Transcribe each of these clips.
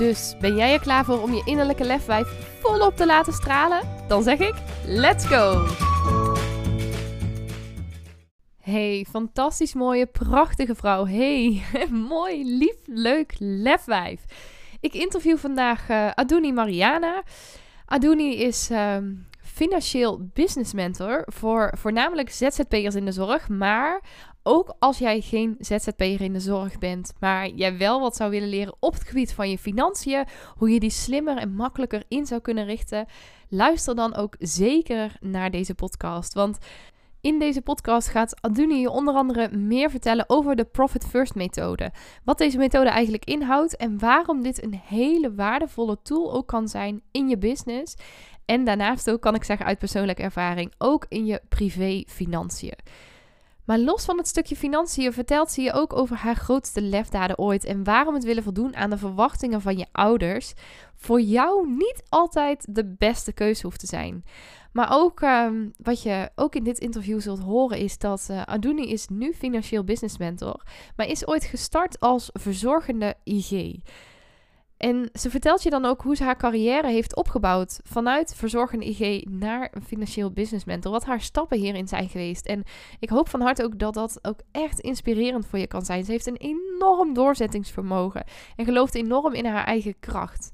Dus ben jij er klaar voor om je innerlijke lefwijf volop te laten stralen? Dan zeg ik: let's go! Hey, fantastisch mooie, prachtige vrouw. Hey, mooi, lief, leuk lefwijf. Ik interview vandaag uh, Aduni Mariana. Aduni is ehm, financieel business mentor voor voornamelijk ZZP'ers in de zorg, maar ook als jij geen ZZP'er in de zorg bent, maar jij wel wat zou willen leren op het gebied van je financiën, hoe je die slimmer en makkelijker in zou kunnen richten, luister dan ook zeker naar deze podcast. Want in deze podcast gaat Aduni je onder andere meer vertellen over de Profit First methode. Wat deze methode eigenlijk inhoudt en waarom dit een hele waardevolle tool ook kan zijn in je business. En daarnaast ook, kan ik zeggen uit persoonlijke ervaring, ook in je privé financiën. Maar los van het stukje financiën vertelt ze je ook over haar grootste lefdaden ooit en waarom het willen voldoen aan de verwachtingen van je ouders voor jou niet altijd de beste keuze hoeft te zijn. Maar ook ehm, wat je ook in dit interview zult horen is dat uh, Aduni is nu financieel business mentor, maar is ooit gestart als verzorgende IG. En ze vertelt je dan ook hoe ze haar carrière heeft opgebouwd vanuit verzorgende IG naar een financieel business mentor. Wat haar stappen hierin zijn geweest. En ik hoop van harte ook dat dat ook echt inspirerend voor je kan zijn. Ze heeft een enorm doorzettingsvermogen en gelooft enorm in haar eigen kracht.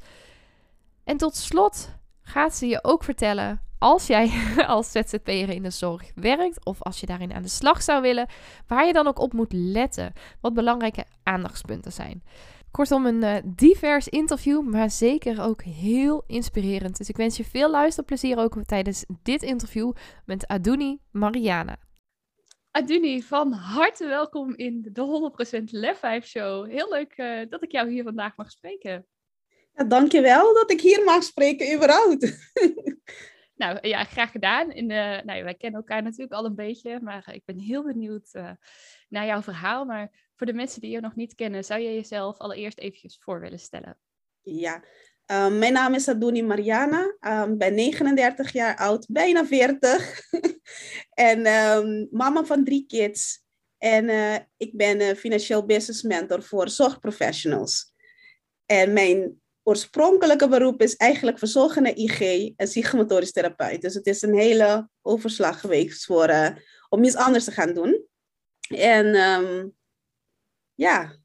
En tot slot gaat ze je ook vertellen als jij als ZZP'er in de zorg werkt of als je daarin aan de slag zou willen, waar je dan ook op moet letten, wat belangrijke aandachtspunten zijn. Kortom, een uh, divers interview, maar zeker ook heel inspirerend. Dus ik wens je veel luisterplezier ook tijdens dit interview met Aduni Mariana. Aduni, van harte welkom in de 100% Lef 5 Show. Heel leuk uh, dat ik jou hier vandaag mag spreken. Ja, dankjewel dat ik hier mag spreken, überhaupt. nou ja, graag gedaan. In, uh, nou, wij kennen elkaar natuurlijk al een beetje, maar ik ben heel benieuwd naar jouw verhaal. Maar voor de mensen die je nog niet kennen, zou je jezelf allereerst eventjes voor willen stellen? Ja, um, mijn naam is Adoni Mariana. Um, ben 39 jaar oud, bijna 40. en um, mama van drie kids. En uh, ik ben uh, financieel business mentor voor zorgprofessionals. En mijn oorspronkelijke beroep is eigenlijk verzorgende IG en psychomotorisch therapeut. Dus het is een hele overslag geweest voor, uh, om iets anders te gaan doen. En ja,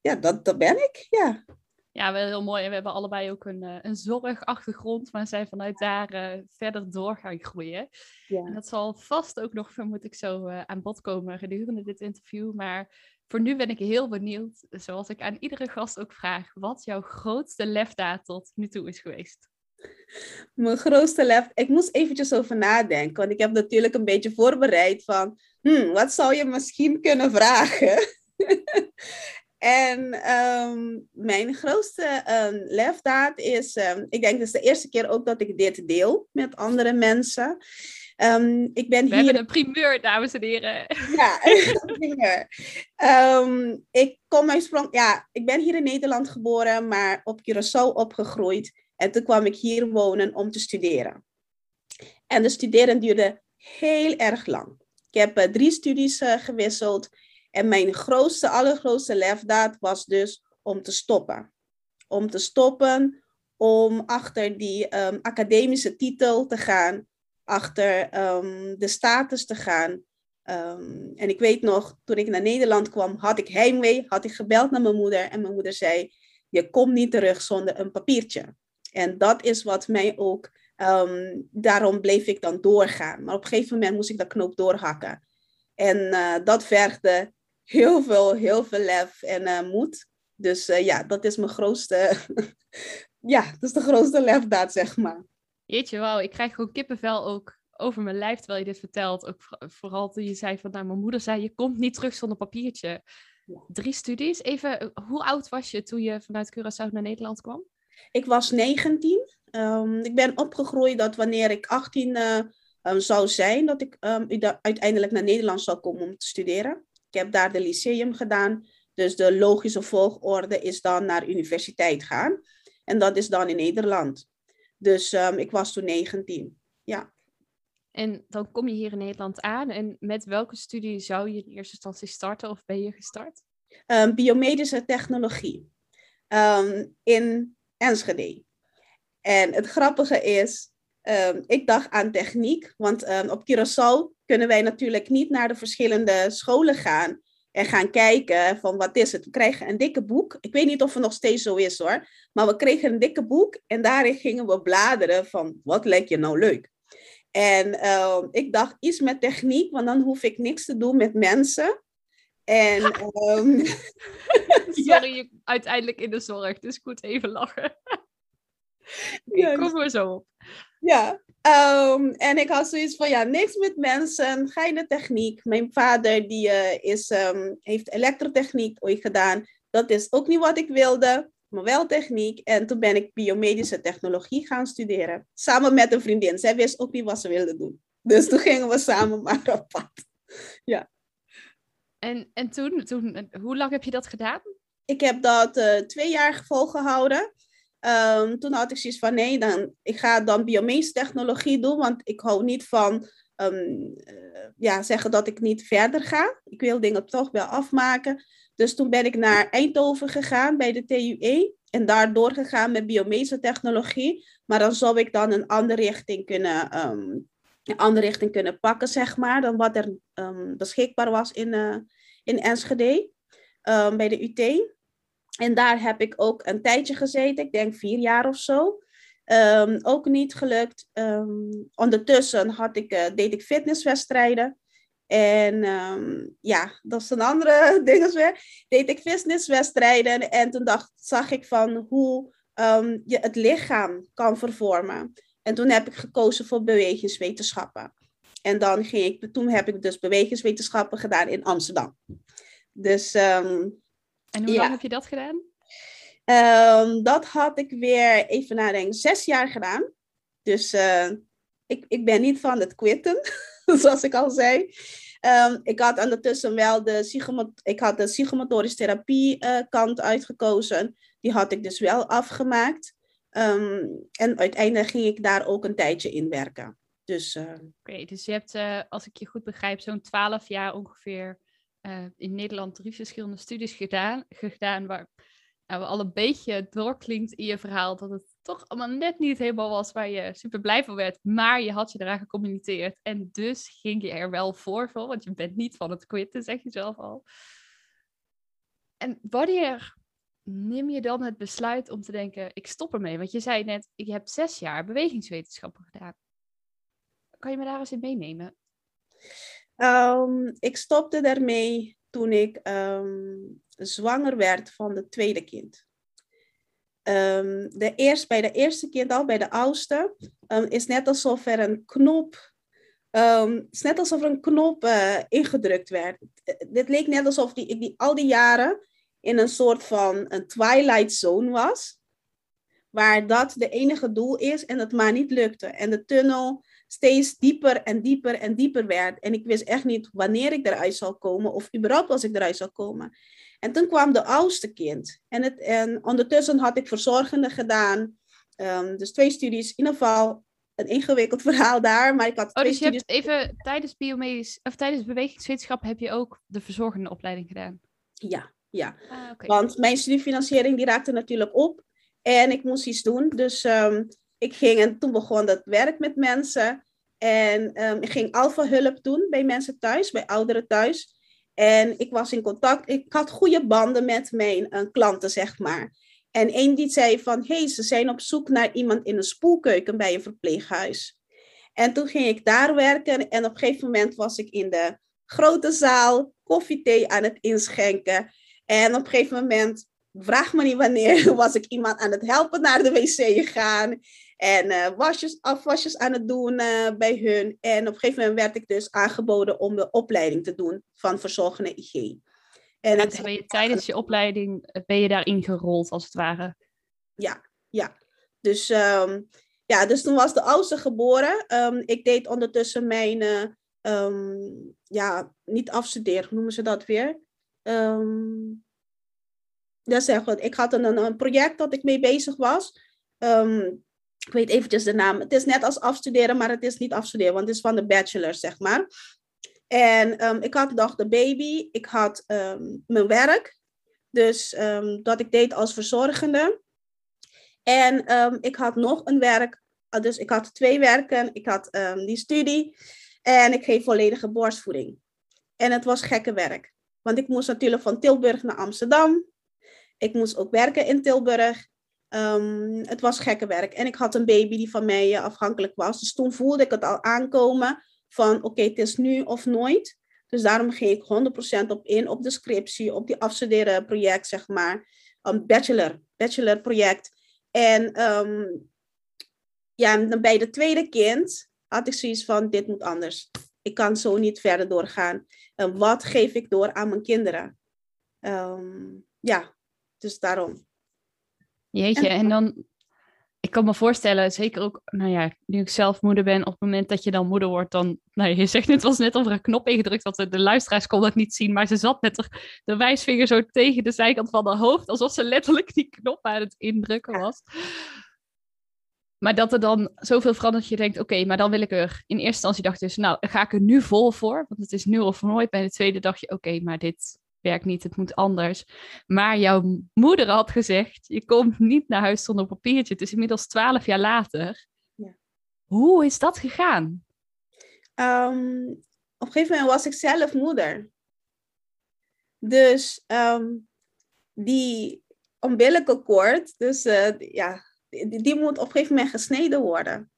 ja dat, dat ben ik, ja. Ja, wel heel mooi. En we hebben allebei ook een, uh, een zorgachtergrond, maar zijn vanuit daar uh, verder door gaan groeien. Ja. En dat zal vast ook nog, vermoed ik, zo uh, aan bod komen gedurende dit interview. Maar voor nu ben ik heel benieuwd, zoals ik aan iedere gast ook vraag, wat jouw grootste lefdaad tot nu toe is geweest. Mijn grootste lef, ik moest eventjes over nadenken, want ik heb natuurlijk een beetje voorbereid van, hmm, wat zou je misschien kunnen vragen? en um, mijn grootste um, lefdaad is, um, ik denk dat is de eerste keer ook dat ik dit deel met andere mensen. Um, ik ben We hier... hebben een primeur, dames en heren. Ja, een primeur. Um, ik kom oorsprong... Ja, ik ben hier in Nederland geboren, maar op Curaçao opgegroeid. En toen kwam ik hier wonen om te studeren. En de studeren duurde heel erg lang. Ik heb uh, drie studies uh, gewisseld. En mijn grootste, allergrootste lefdaad was dus om te stoppen. Om te stoppen, om achter die um, academische titel te gaan, achter um, de status te gaan. Um, en ik weet nog, toen ik naar Nederland kwam, had ik heimwee, had ik gebeld naar mijn moeder en mijn moeder zei, je komt niet terug zonder een papiertje. En dat is wat mij ook, daarom bleef ik dan doorgaan. Maar op een gegeven moment moest ik dat knoop doorhakken. En uh, dat vergde heel veel, heel veel lef en uh, moed. Dus uh, ja, dat is mijn grootste, ja, dat is de grootste lefdaad, zeg maar. Jeetje, wauw, ik krijg gewoon kippenvel ook over mijn lijf terwijl je dit vertelt. Ook vooral toen je zei van, nou, mijn moeder zei, je komt niet terug zonder papiertje. Ja. Drie studies. Even, hoe oud was je toen je vanuit Curaçao naar Nederland kwam? Ik was 19 Ehm, ik ben opgegroeid dat wanneer ik 18 uh, um, zou zijn, dat ik um, uiteindelijk naar Nederland zou komen om te studeren. Ik heb daar de lyceum gedaan. Dus de logische volgorde is dan naar universiteit gaan. En dat is dan in Nederland. Dus um, ik was toen 19. Ja. En dan kom je hier in Nederland aan. En met welke studie zou je in eerste instantie starten of ben je gestart? Um, biomedische technologie. Um, in Enschede. En het grappige is, ik dacht aan techniek. Want op Curaçao kunnen wij natuurlijk niet naar de verschillende scholen gaan en gaan kijken van wat is het. We krijgen een dikke boek. Ik weet niet of het nog steeds zo is hoor. Maar we kregen een dikke boek en daarin gingen we bladeren van wat lijkt je nou leuk. En uh, ik dacht iets met techniek, want dan hoef ik niks te doen met mensen. En, um, Sorry, uiteindelijk in de zorg, dus ik moet even lachen. ik kom er zo op. Ja, um, en ik had zoiets van, ja, niks met mensen, geile techniek. Mijn vader die, uh, is, um, heeft elektrotechniek ooit gedaan. Dat is ook niet wat ik wilde, maar wel techniek. En toen ben ik biomedische technologie gaan studeren. Samen met een vriendin. Zij wist ook niet wat ze wilde doen. Dus toen gingen we samen maar op pad. Ja. En, en toen, toen, hoe lang heb je dat gedaan? Ik heb dat uh, twee jaar volgehouden. Um, toen had ik zoiets van, nee, dan, ik ga dan biomedische technologie doen, want ik hou niet van um, uh, ja, zeggen dat ik niet verder ga. Ik wil dingen toch wel afmaken. Dus toen ben ik naar Eindhoven gegaan bij de TUE en daar doorgegaan met biomedische technologie. Maar dan zou ik dan een andere richting kunnen, um, een andere richting kunnen pakken, zeg maar, dan wat er beschikbaar was in, uh, in Enschede bij de UT. En daar heb ik ook een tijdje gezeten, ik denk vier jaar of zo. Um, ook niet gelukt. Um, ondertussen had ik, uh, deed ik fitnesswedstrijden. En um, ja, dat een andere ding weer. Deed ik fitnesswedstrijden en toen dacht, zag ik van hoe je het lichaam kan vervormen. En toen heb ik gekozen voor bewegingswetenschappen. En dan ging ik, toen heb ik dus bewegingswetenschappen gedaan in Amsterdam. Dus en hoe ja. lang heb je dat gedaan? Um, dat had ik weer, even nadenken, zes jaar gedaan. Dus uh, ik, ik ben niet van het quitten, zoals ik al zei. Um, ik had ondertussen wel de, ik had de psychomotorische therapie uh, kant uitgekozen. Die had ik dus wel afgemaakt. Um, en uiteindelijk ging ik daar ook een tijdje in werken. Dus, uh... Oké, okay, dus je hebt, als ik je goed begrijp, zo'n twaalf jaar ongeveer uh, in Nederland drie verschillende studies gedaan, gedaan waar nou, al een beetje doorklinkt in je verhaal dat het toch allemaal net niet helemaal was waar je super blij van werd, maar je had je eraan gecommuniceerd en dus ging je er wel voor, voor want je bent niet van het quitten, zeg je zelf al. En wanneer neem je dan het besluit om te denken, ik stop ermee? Want je zei net, je hebt zes jaar bewegingswetenschappen gedaan. Kan je me daar eens in meenemen? Um, ik stopte daarmee toen ik um, zwanger werd van het tweede kind. Um, de eerst, bij de eerste kind al, bij de oudste, is net alsof er een knop is net alsof er een knop uh, ingedrukt werd. Dit leek net alsof die, ik die, al die jaren in een soort van een twilight zone was. Waar dat de enige doel is en het maar niet lukte. En de tunnel steeds dieper en dieper en dieper werd. En ik wist echt niet wanneer ik eruit zou komen of überhaupt als ik eruit zou komen. En toen kwam de oudste kind. En, het, en ondertussen had ik verzorgende gedaan. Um, dus twee studies. In ieder geval een ingewikkeld verhaal daar. Maar ik had oh, dus je hebt even tijdens biomedisch of tijdens bewegingswetenschap heb je ook de verzorgende opleiding gedaan? Ja, ja. Ah, okay. Want mijn studiefinanciering die raakte natuurlijk op. En ik moest iets doen. Dus um, ik ging en toen begon dat werk met mensen. En um, ik ging alfa hulp doen bij mensen thuis, bij ouderen thuis. En ik was in contact, ik had goede banden met mijn uh, klanten, zeg maar. En één die zei van, hé, hey, ze zijn op zoek naar iemand in een spoelkeuken bij een verpleeghuis. En toen ging ik daar werken en op een gegeven moment was ik in de grote zaal koffie-thee aan het inschenken. En op een gegeven moment, vraag me niet wanneer, was ik iemand aan het helpen naar de wc gegaan. En uh, wasjes, afwasjes aan het doen uh, bij hun. En op een gegeven moment werd ik dus aangeboden om de opleiding te doen van verzorgende IG. En, en ben je, tijdens je opleiding ben je daarin gerold, als het ware? Ja, ja. Dus, ehm, ja, dus toen was de oudste geboren. Ehm, ik deed ondertussen mijn, uh, um, ja, niet afstuderen, hoe noemen ze dat weer? Dat ik. Ik had een, een project dat ik mee bezig was. Ik weet eventjes de naam. Het is net als afstuderen, maar het is niet afstuderen, want het is van de bachelor, zeg maar. En ik had nog de baby, ik had mijn werk, dus dat ik deed als verzorgende. En ik had nog een werk Ah, dus ik had twee werken, ik had ehm, die studie en ik geef volledige borstvoeding. En het was gekke werk. Want ik moest natuurlijk van Tilburg naar Amsterdam. Ik moest ook werken in Tilburg. Um, het was gekke werk. En ik had een baby die van mij uh, afhankelijk was. Dus toen voelde ik het al aankomen van oké, het is nu of nooit. Dus daarom ging ik 100% op in, op de scriptie, op die afstuderen project, zeg maar. Een bachelor, bachelor project. En um, ja, bij de tweede kind had ik zoiets van, dit moet anders. Ik kan zo niet verder doorgaan. En wat geef ik door aan mijn kinderen? Ehm, ja, dus daarom. Jeetje, en dan, ik kan me voorstellen, zeker ook, nou ja, nu ik zelf moeder ben, op het moment dat je dan moeder wordt, dan, nou je zegt net, was net of er een knop ingedrukt, dat de, de luisteraars konden dat niet zien, maar ze zat met de, de wijsvinger zo tegen de zijkant van haar hoofd, alsof ze letterlijk die knop aan het indrukken was. Maar dat er dan zoveel verandert je denkt, oké, maar dan wil ik er... In eerste instantie dacht je dus, nou, ga ik er nu vol voor? Want het is nu of nooit. Bij de tweede dacht je, oké, maar dit werkt niet, het moet anders. Maar jouw moeder had gezegd, je komt niet naar huis zonder papiertje. Het is inmiddels twaalf jaar later. Ja. Hoe is dat gegaan? Um, op een gegeven moment was ik zelf moeder. Dus um, die umbilical dus uh, ja, die, moet op een gegeven moment gesneden worden.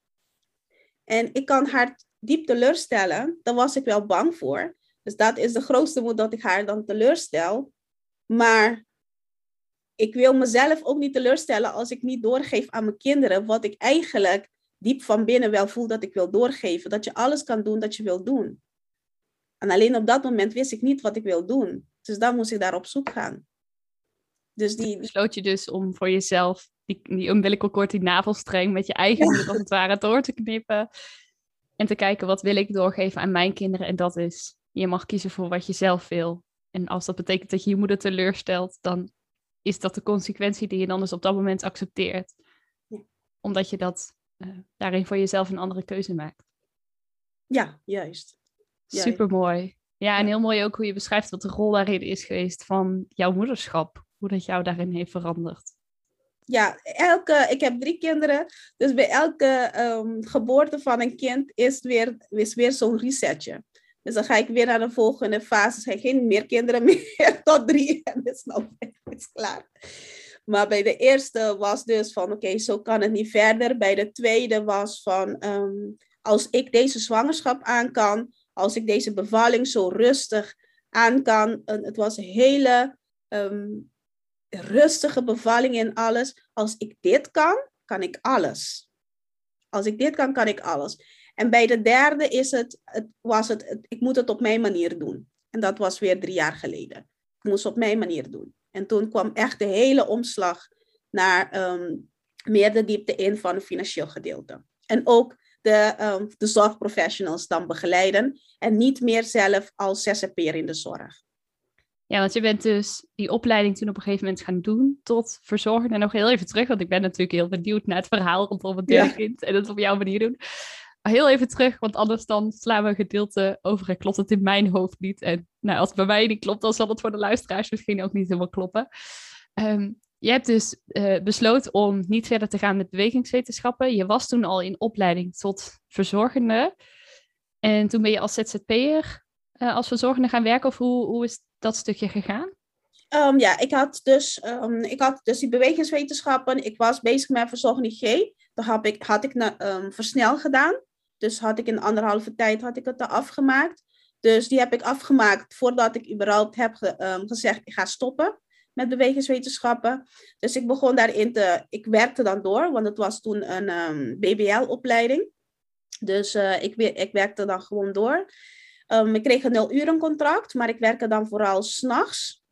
En ik kan haar diep teleurstellen. Daar was ik wel bang voor. Dus dat is de grootste moed dat ik haar dan teleurstel. Maar ik wil mezelf ook niet teleurstellen als ik niet doorgeef aan mijn kinderen wat ik eigenlijk diep van binnen wel voel dat ik wil doorgeven. Dat je alles kan doen dat je wil doen. En alleen op dat moment wist ik niet wat ik wil doen. Dus dan moest ik daar op zoek gaan. Dus die... Besloot je dus om voor jezelf die, die umbilical cord, die navelstreng met je eigen moeder als het ware door te knippen. En te kijken wat wil ik doorgeven aan mijn kinderen. En dat is, je mag kiezen voor wat je zelf wil. En als dat betekent dat je je moeder teleurstelt, dan is dat de consequentie die je dan dus op dat moment accepteert. Ja. Omdat je dat uh, daarin voor jezelf een andere keuze maakt. Ja, juist. Super mooi. Ja, en heel mooi ook hoe je beschrijft wat de rol daarin is geweest van jouw moederschap. Hoe dat jou daarin heeft veranderd ja, elke, ik heb drie kinderen. Dus bij elke um, geboorte van een kind is weer, is weer zo'n resetje. Dus dan ga ik weer naar de volgende fase. Zijn geen meer kinderen meer tot drie. En is nou is klaar. Maar bij de eerste was dus van, oké, zo kan het niet verder. Bij de tweede was van, um, als ik deze zwangerschap aan kan, als ik deze bevalling zo rustig aan kan. het was een hele um, rustige bevalling in alles. Als ik dit kan, kan ik alles. Als ik dit kan, kan ik alles. En bij de derde is het, het, was het, ik moet het op mijn manier doen. En dat was weer drie jaar geleden. Ik moest het op mijn manier doen. En toen kwam echt de hele omslag naar um, meer de diepte in van het financieel gedeelte. En ook de, um, de zorgprofessionals dan begeleiden. En niet meer zelf als zzp'er in de zorg. Ja, want je bent dus die opleiding toen op een gegeven moment gaan doen tot verzorger. En nog heel even terug, want ik ben natuurlijk heel benieuwd naar het verhaal rondom het derde kind en het op jouw manier doen. Heel even terug, want anders dan slaan we een gedeelte over en klopt het in mijn hoofd niet. En nou, als het bij mij niet klopt, dan zal het voor de luisteraars misschien ook niet helemaal kloppen. Um, je hebt dus uh, besloten om niet verder te gaan met bewegingswetenschappen. Je was toen al in opleiding tot verzorgende. En toen ben je als ZZP'er uh, als verzorgende gaan werken? Of hoe, hoe is dat stukje gegaan? Um, ja, ik had, dus, um, ik had dus die bewegingswetenschappen. Ik was bezig met verzorgende G. Dat had ik, had ik um, versnel gedaan. Dus had ik in anderhalve tijd had ik het afgemaakt. Dus die heb ik afgemaakt voordat ik überhaupt heb ge, gezegd, ik ga stoppen met bewegingswetenschappen. Dus ik begon daarin te, ik werkte dan door, want het was toen een BBL-opleiding. Dus uh, ik, ik werkte dan gewoon door. Um, ik kreeg een nul uren contract, maar ik werkte dan vooral s'nachts.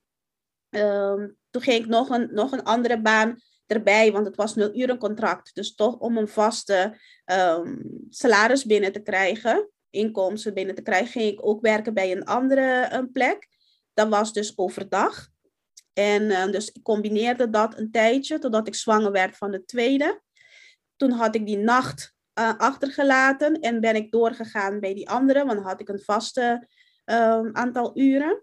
Um, toen ging ik nog een, nog een andere baan erbij, want het was nul uren contract. Dus toch om een vaste ehm, salaris binnen te krijgen, inkomsten binnen te krijgen, ging ik ook werken bij een andere een plek. Dat was dus overdag. En uh, dus ik combineerde dat een tijdje, totdat ik zwanger werd van de tweede. Toen had ik die nacht uh, achtergelaten en ben ik doorgegaan bij die andere, want dan had ik een vaste um, aantal uren.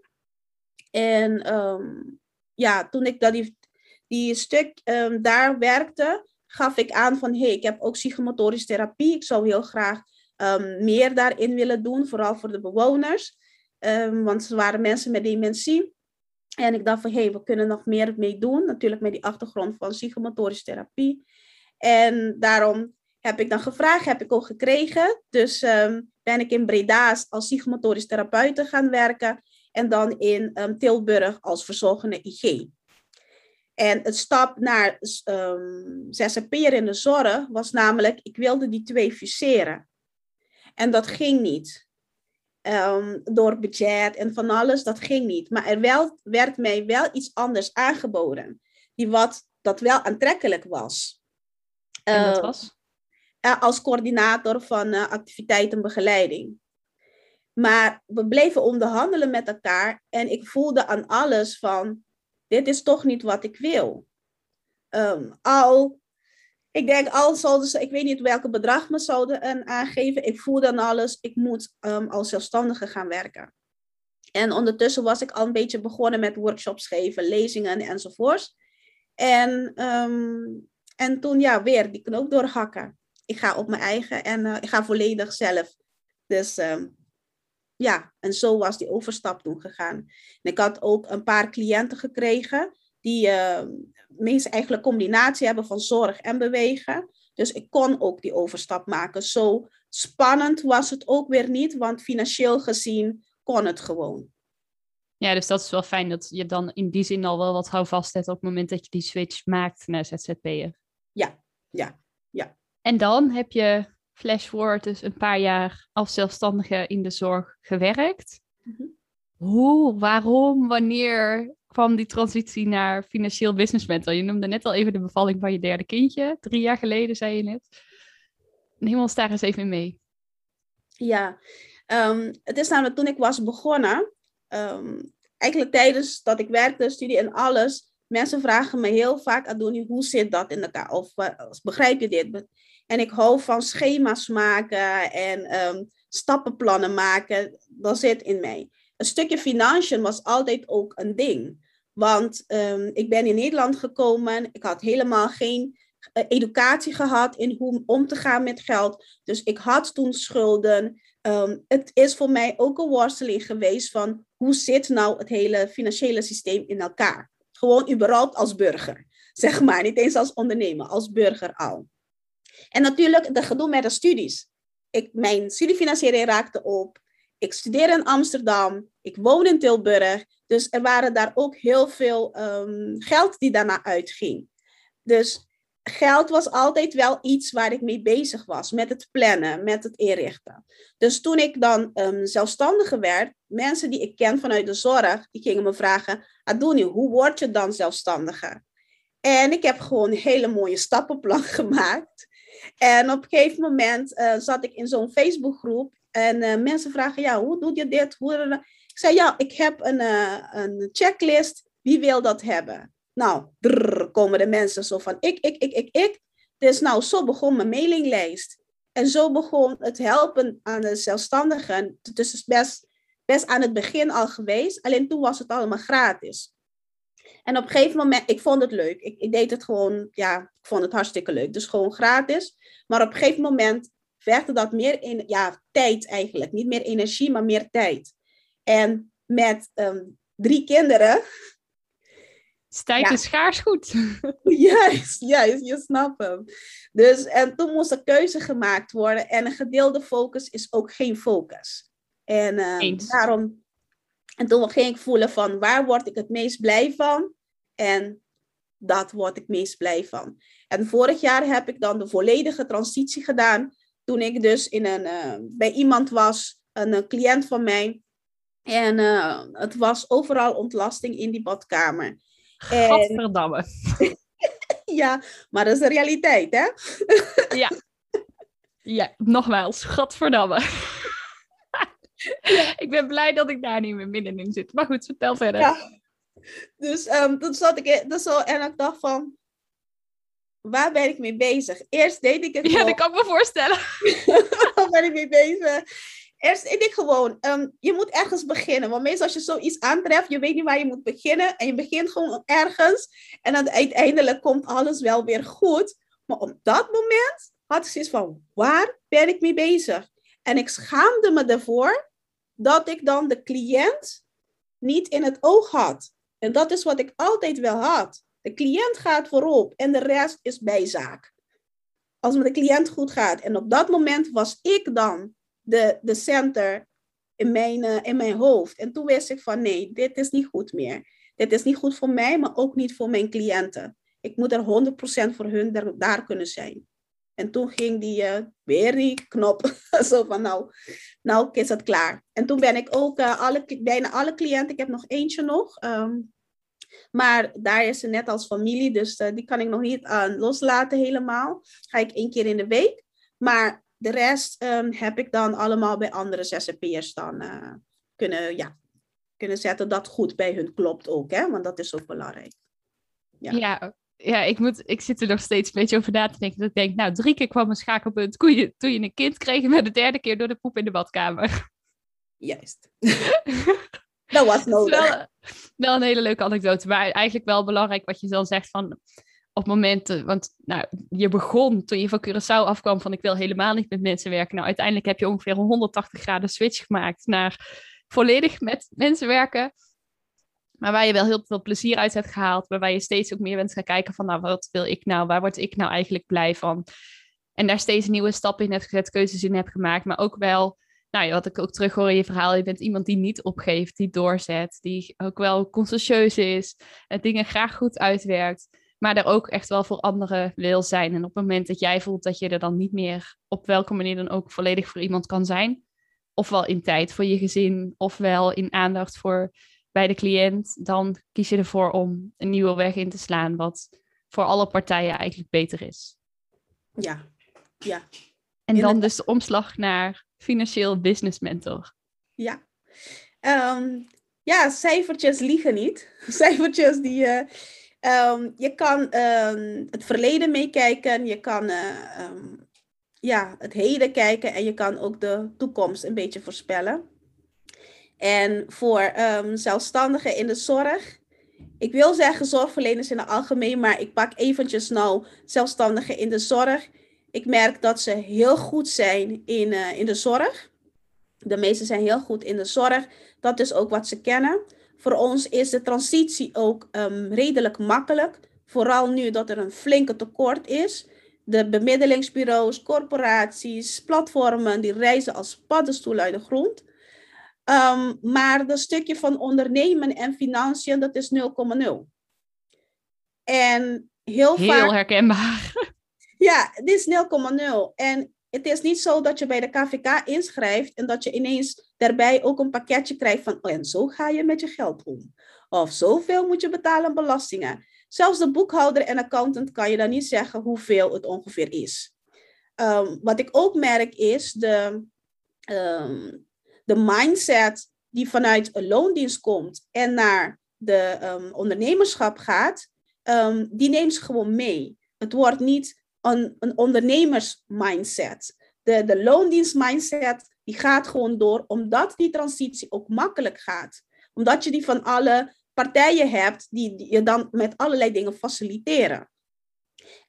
En um, ja, toen ik dat die, die stuk um, daar werkte, gaf ik aan van hé, hey, ik heb ook psychomotorische therapie. Ik zou heel graag meer daarin willen doen, vooral voor de bewoners. want ze waren mensen met dementie. En ik dacht van hé, hey, we kunnen nog meer mee doen. Natuurlijk met die achtergrond van psychomotorische therapie. En daarom heb ik dan gevraagd, heb ik ook gekregen. Dus ben ik in Breda als psychomotorisch therapeut gaan werken. En dan in Tilburg als verzorgende IG. En het stap naar um, ZZP'er in de zorg was namelijk, ik wilde die twee fuseren. En dat ging niet. Um, door budget en van alles, dat ging niet. Maar er wel, werd mij wel iets anders aangeboden. Die wat, dat wel aantrekkelijk was. En dat was? Uh, als coördinator van uh, activiteitenbegeleiding. Maar we bleven onderhandelen met elkaar en ik voelde aan alles van, dit is toch niet wat ik wil. Um, al, ik denk al zouden ze, ik weet niet welke bedrag me zouden aangeven, ik voelde aan alles, ik moet um, als zelfstandige gaan werken. En ondertussen was ik al een beetje begonnen met workshops geven, lezingen enzovoorts. En, um, en toen ja, weer die knoop doorhakken. Ik ga op mijn eigen en uh, ik ga volledig zelf. Dus ja, en zo was die overstap toen gegaan. En ik had ook een paar cliënten gekregen die uh, meest eigenlijk combinatie hebben van zorg en bewegen. Dus ik kon ook die overstap maken. Zo spannend was het ook weer niet, want financieel gezien kon het gewoon. Ja, dus dat is wel fijn dat je dan in die zin al wel wat houvast hebt op het moment dat je die switch maakt naar ZZP'er. Ja, ja, ja. En dan heb je flash forward dus een paar jaar als zelfstandige in de zorg gewerkt. Mm-hmm. Hoe, waarom, wanneer kwam die transitie naar financieel business mentor? Je noemde net al even de bevalling van je derde kindje. Drie jaar geleden, zei je net. Neem ons daar eens even mee. Ja, um, het is namelijk toen ik was begonnen, um, eigenlijk tijdens dat ik werkte, studie en alles, mensen vragen me heel vaak, Adoni, hoe zit dat in elkaar? Of uh, begrijp je dit? En ik hou van schema's maken en um, stappenplannen maken. Dat zit in mij. Een stukje financiën was altijd ook een ding. Want um, ik ben in Nederland gekomen. Ik had helemaal geen uh, educatie gehad in hoe om te gaan met geld. Dus ik had toen schulden. Um, het is voor mij ook een worsteling geweest van hoe zit nou het hele financiële systeem in elkaar? Gewoon überhaupt als burger, zeg maar. Niet eens als ondernemer, als burger al. En natuurlijk de gedoe met de studies. Ik, mijn studiefinanciering raakte op. Ik studeer in Amsterdam. Ik woon in Tilburg. Dus er waren daar ook heel veel um, geld die daarna uitging. Dus geld was altijd wel iets waar ik mee bezig was. Met het plannen, met het inrichten. Dus toen ik dan um, zelfstandige werd, mensen die ik ken vanuit de zorg, die gingen me vragen, Adoni, hoe word je dan zelfstandige? En ik heb gewoon een hele mooie stappenplan gemaakt. En op een gegeven moment uh, zat ik in zo'n Facebookgroep en uh, mensen vragen, ja, hoe doe je dit? Hoe... Ik zei, ja, ik heb een, uh, een checklist. Wie wil dat hebben? Nou, drrr, komen de mensen zo van, ik, ik, ik, ik, ik. Dus nou, zo begon mijn mailinglijst. En zo begon het helpen aan de zelfstandigen. Het is dus best, best aan het begin al geweest. Alleen toen was het allemaal gratis. En op een gegeven moment, ik vond het leuk. Ik, ik deed het gewoon, ja, ik vond het hartstikke leuk. Dus gewoon gratis. Maar op een gegeven moment vergde dat meer in, ja, tijd eigenlijk. Niet meer energie, maar meer tijd. En met um, drie kinderen. Tijd ja. is schaars goed. Juist, juist, je snapt hem. Dus en toen moest er keuze gemaakt worden. En een gedeelde focus is ook geen focus. En uh, daarom en toen ging ik voelen van waar word ik het meest blij van? En dat word ik meest blij van. En vorig jaar heb ik dan de volledige transitie gedaan. Toen ik dus in een, uh, bij iemand was, een, een, cliënt van mij. En uh, het was overal ontlasting in die badkamer. Gadverdamme. Ja, maar dat is de realiteit, hè? Ja. Ja, nogmaals, godverdamme. ik ben blij dat ik daar niet meer middenin zit. Maar goed, vertel verder. Ja. Dus um, toen zat ik in, dus zo, en ik dacht van, waar ben ik mee bezig? Eerst deed ik het Ja, dat kan ik me voorstellen. waar ben ik mee bezig? Eerst deed ik gewoon, um, je moet ergens beginnen. Want meestal als je zoiets aantreft, je weet niet waar je moet beginnen. En je begint gewoon ergens. En dan uiteindelijk komt alles wel weer goed. Maar op dat moment had ik zoiets van, waar ben ik mee bezig? En ik schaamde me ervoor dat ik dan de cliënt niet in het oog had. En dat is wat ik altijd wel had. De cliënt gaat voorop en de rest is bijzaak. Als het met de cliënt goed gaat. En op dat moment was ik dan de, de center in mijn, uh, in mijn hoofd. En toen wist ik van nee, dit is niet goed meer. Dit is niet goed voor mij, maar ook niet voor mijn cliënten. Ik moet er 100% voor hun daar kunnen zijn. En toen ging die uh, weer die knop. Zo van nou, nou is het klaar. En toen ben ik ook uh, alle, bijna alle cliënten, ik heb nog eentje nog. Um, maar daar is ze net als familie, dus uh, die kan ik nog niet aan loslaten helemaal. Ga ik één keer in de week. Maar de rest um, heb ik dan allemaal bij andere zzp'ers dan kunnen, ja, kunnen zetten dat goed bij hun klopt ook. Hè? Want dat is ook belangrijk. Ja, ja ja, ik, moet, ik zit er nog steeds een beetje over na te denken. Dat ik denk, nou, drie keer kwam een schakelpunt toen je, toen je een kind kreeg, maar de derde keer door de poep in de badkamer. Juist. dat was nodig. Wel, wel, een hele leuke anekdote, maar eigenlijk wel belangrijk wat je dan zegt van op momenten, want nou, je begon toen je van Curaçao afkwam van ik wil helemaal niet met mensen werken. Nou, uiteindelijk heb je ongeveer een 180 graden switch gemaakt naar volledig met mensen werken. Maar waar je wel heel veel plezier uit hebt gehaald. Waarbij je steeds ook meer bent gaan kijken van, nou, wat wil ik nou? Waar word ik nou eigenlijk blij van? En daar steeds nieuwe stappen in hebt gezet, keuzes in hebt gemaakt. Maar ook wel, nou ja, wat ik ook terug hoor in je verhaal. Je bent iemand die niet opgeeft, die doorzet. Die ook wel consciëntieus is. En dingen graag goed uitwerkt. Maar daar ook echt wel voor anderen wil zijn. En op het moment dat jij voelt dat je er dan niet meer op welke manier dan ook volledig voor iemand kan zijn. Ofwel in tijd voor je gezin, ofwel in aandacht voor bij de cliënt, dan kies je ervoor om een nieuwe weg in te slaan, wat voor alle partijen eigenlijk beter is. Ja, ja. En dan dus de omslag naar financieel business mentor. Ja. Um, ja, cijfertjes liegen niet. Cijfertjes die je. Uh, um, je kan um, het verleden meekijken, je kan uh, ja, het heden kijken en je kan ook de toekomst een beetje voorspellen. En voor um, zelfstandigen in de zorg. Ik wil zeggen zorgverleners in het algemeen, maar ik pak eventjes nou zelfstandigen in de zorg. Ik merk dat ze heel goed zijn in, uh, in de zorg. De meesten zijn heel goed in de zorg. Dat is ook wat ze kennen. Voor ons is de transitie ook um, redelijk makkelijk. Vooral nu dat er een flinke tekort is. De bemiddelingsbureaus, corporaties, platformen, die reizen als paddenstoelen uit de grond. Um, maar dat stukje van ondernemen en financiën, dat is 0,0. En heel, heel vaak... herkenbaar. Ja, het is 0,0. En het is niet zo dat je bij de KVK inschrijft en dat je ineens daarbij ook een pakketje krijgt van, oh, en zo ga je met je geld om. Of zoveel moet je betalen aan belastingen. Zelfs de boekhouder en accountant kan je dan niet zeggen hoeveel het ongeveer is. Um, wat ik ook merk is de, um, de mindset die vanuit een loondienst komt en naar de um, ondernemerschap gaat, um, die neemt ze gewoon mee. Het wordt niet een, een ondernemersmindset. De, de loondienstmindset die gaat gewoon door, omdat die transitie ook makkelijk gaat. Omdat je die van alle partijen hebt die je dan met allerlei dingen faciliteren.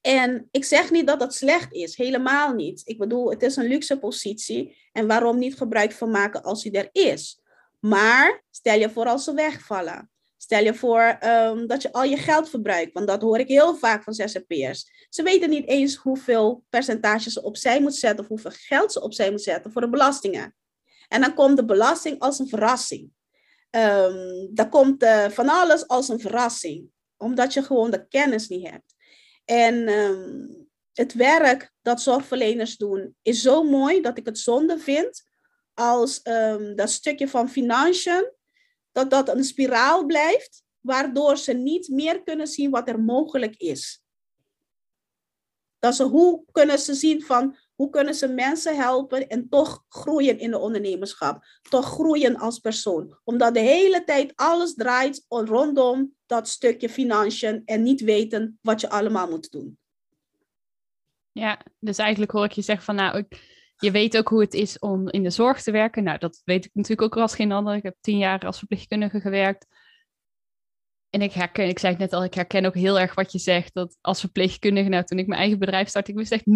En ik zeg niet dat dat slecht is, helemaal niet. Ik bedoel, het is een luxe positie en waarom niet gebruik van maken als die er is. Maar stel je voor als ze wegvallen. Stel je voor um, dat je al je geld verbruikt, want dat hoor ik heel vaak van zzp'ers. Ze weten niet eens hoeveel percentage ze opzij moet zetten of hoeveel geld ze opzij moet zetten voor de belastingen. En dan komt de belasting als een verrassing. Um, dan komt uh, van alles als een verrassing, omdat je gewoon de kennis niet hebt. En um, het werk dat zorgverleners doen is zo mooi dat ik het zonde vind als um, dat stukje van financiën, dat dat een spiraal blijft, waardoor ze niet meer kunnen zien wat er mogelijk is. Dat ze, hoe kunnen ze zien van hoe kunnen ze mensen helpen en toch groeien in de ondernemerschap, toch groeien als persoon. Omdat de hele tijd alles draait rondom dat stukje financiën en niet weten wat je allemaal moet doen. Ja, dus eigenlijk hoor ik je zeggen van nou, je weet ook hoe het is om in de zorg te werken. Nou, dat weet ik natuurlijk ook als geen ander. Ik heb tien jaar als verpleegkundige gewerkt. En ik herken, ik zei het net al, ik herken ook heel erg wat je zegt. Dat als verpleegkundige, nou toen ik mijn eigen bedrijf startte, ik wist echt 0,0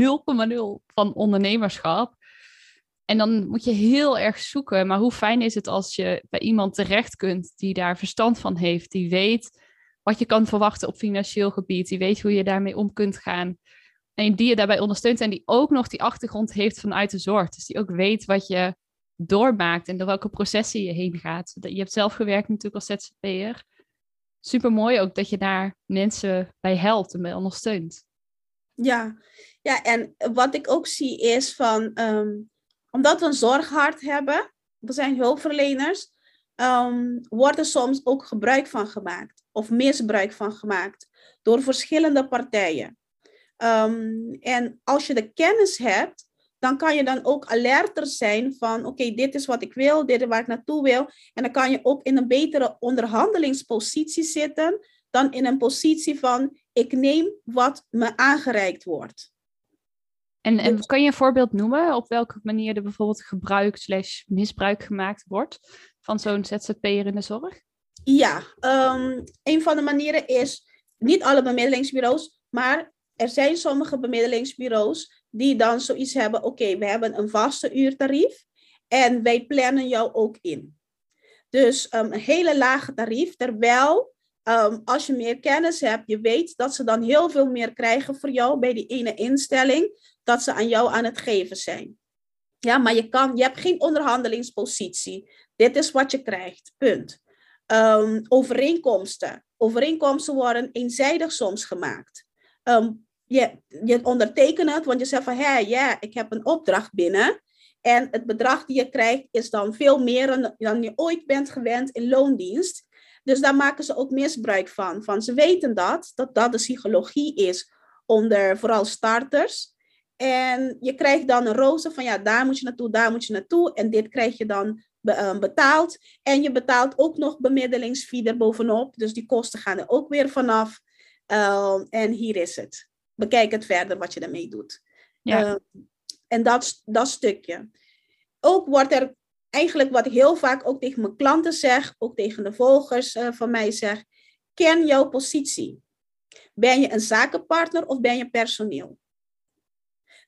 van ondernemerschap. En dan moet je heel erg zoeken. Maar hoe fijn is het als je bij iemand terecht kunt die daar verstand van heeft, die weet wat je kan verwachten op financieel gebied, die weet hoe je daarmee om kunt gaan. En die je daarbij ondersteunt en die ook nog die achtergrond heeft vanuit de zorg. Dus die ook weet wat je doormaakt en door welke processen je heen gaat. Je hebt zelf gewerkt natuurlijk als ZZP'er super mooi ook dat je daar mensen bij helpt en bij ondersteunt. Ja, ja en wat ik ook zie is van, ehm, omdat we een zorghart hebben, we zijn hulpverleners, um, wordt er soms ook gebruik van gemaakt of misbruik van gemaakt door verschillende partijen. Ehm, en als je de kennis hebt, dan kan je dan ook alerter zijn van, oké, dit is wat ik wil, dit is waar ik naartoe wil. En dan kan je ook in een betere onderhandelingspositie zitten dan in een positie van, ik neem wat me aangereikt wordt. En, en dus kan je een voorbeeld noemen op welke manier er bijvoorbeeld gebruik slash misbruik gemaakt wordt van zo'n ZZP'er in de zorg? Ja, um, een van de manieren is niet alle bemiddelingsbureaus, maar er zijn sommige bemiddelingsbureaus die dan zoiets hebben, oké, we hebben een vaste uurtarief en wij plannen jou ook in. Dus um, een hele lage tarief, terwijl um, als je meer kennis hebt, je weet dat ze dan heel veel meer krijgen voor jou bij die ene instelling, dat ze aan jou aan het geven zijn. Ja, maar je, kan, je hebt geen onderhandelingspositie. Dit is wat je krijgt, punt. Um, overeenkomsten. Overeenkomsten worden eenzijdig soms gemaakt. Um, je, je ondertekent het, want je zegt van, hé, ja, ik heb een opdracht binnen. En het bedrag die je krijgt is dan veel meer dan je ooit bent gewend in loondienst. Dus daar maken ze ook misbruik van. van ze weten dat, dat dat de psychologie is onder vooral starters. En je krijgt dan een roze van, ja, daar moet je naartoe, daar moet je naartoe. En dit krijg je dan eh, betaald. En je betaalt ook nog bemiddelingsfee er bovenop. Dus die kosten gaan er ook weer vanaf. Uh, en hier is het bekijk het verder wat je ermee doet. Ja. Ehm, en dat, dat stukje. Ook wordt er eigenlijk wat ik heel vaak ook tegen mijn klanten zeg, ook tegen de volgers uh, van mij zeg, ken jouw positie. Ben je een zakenpartner of ben je personeel?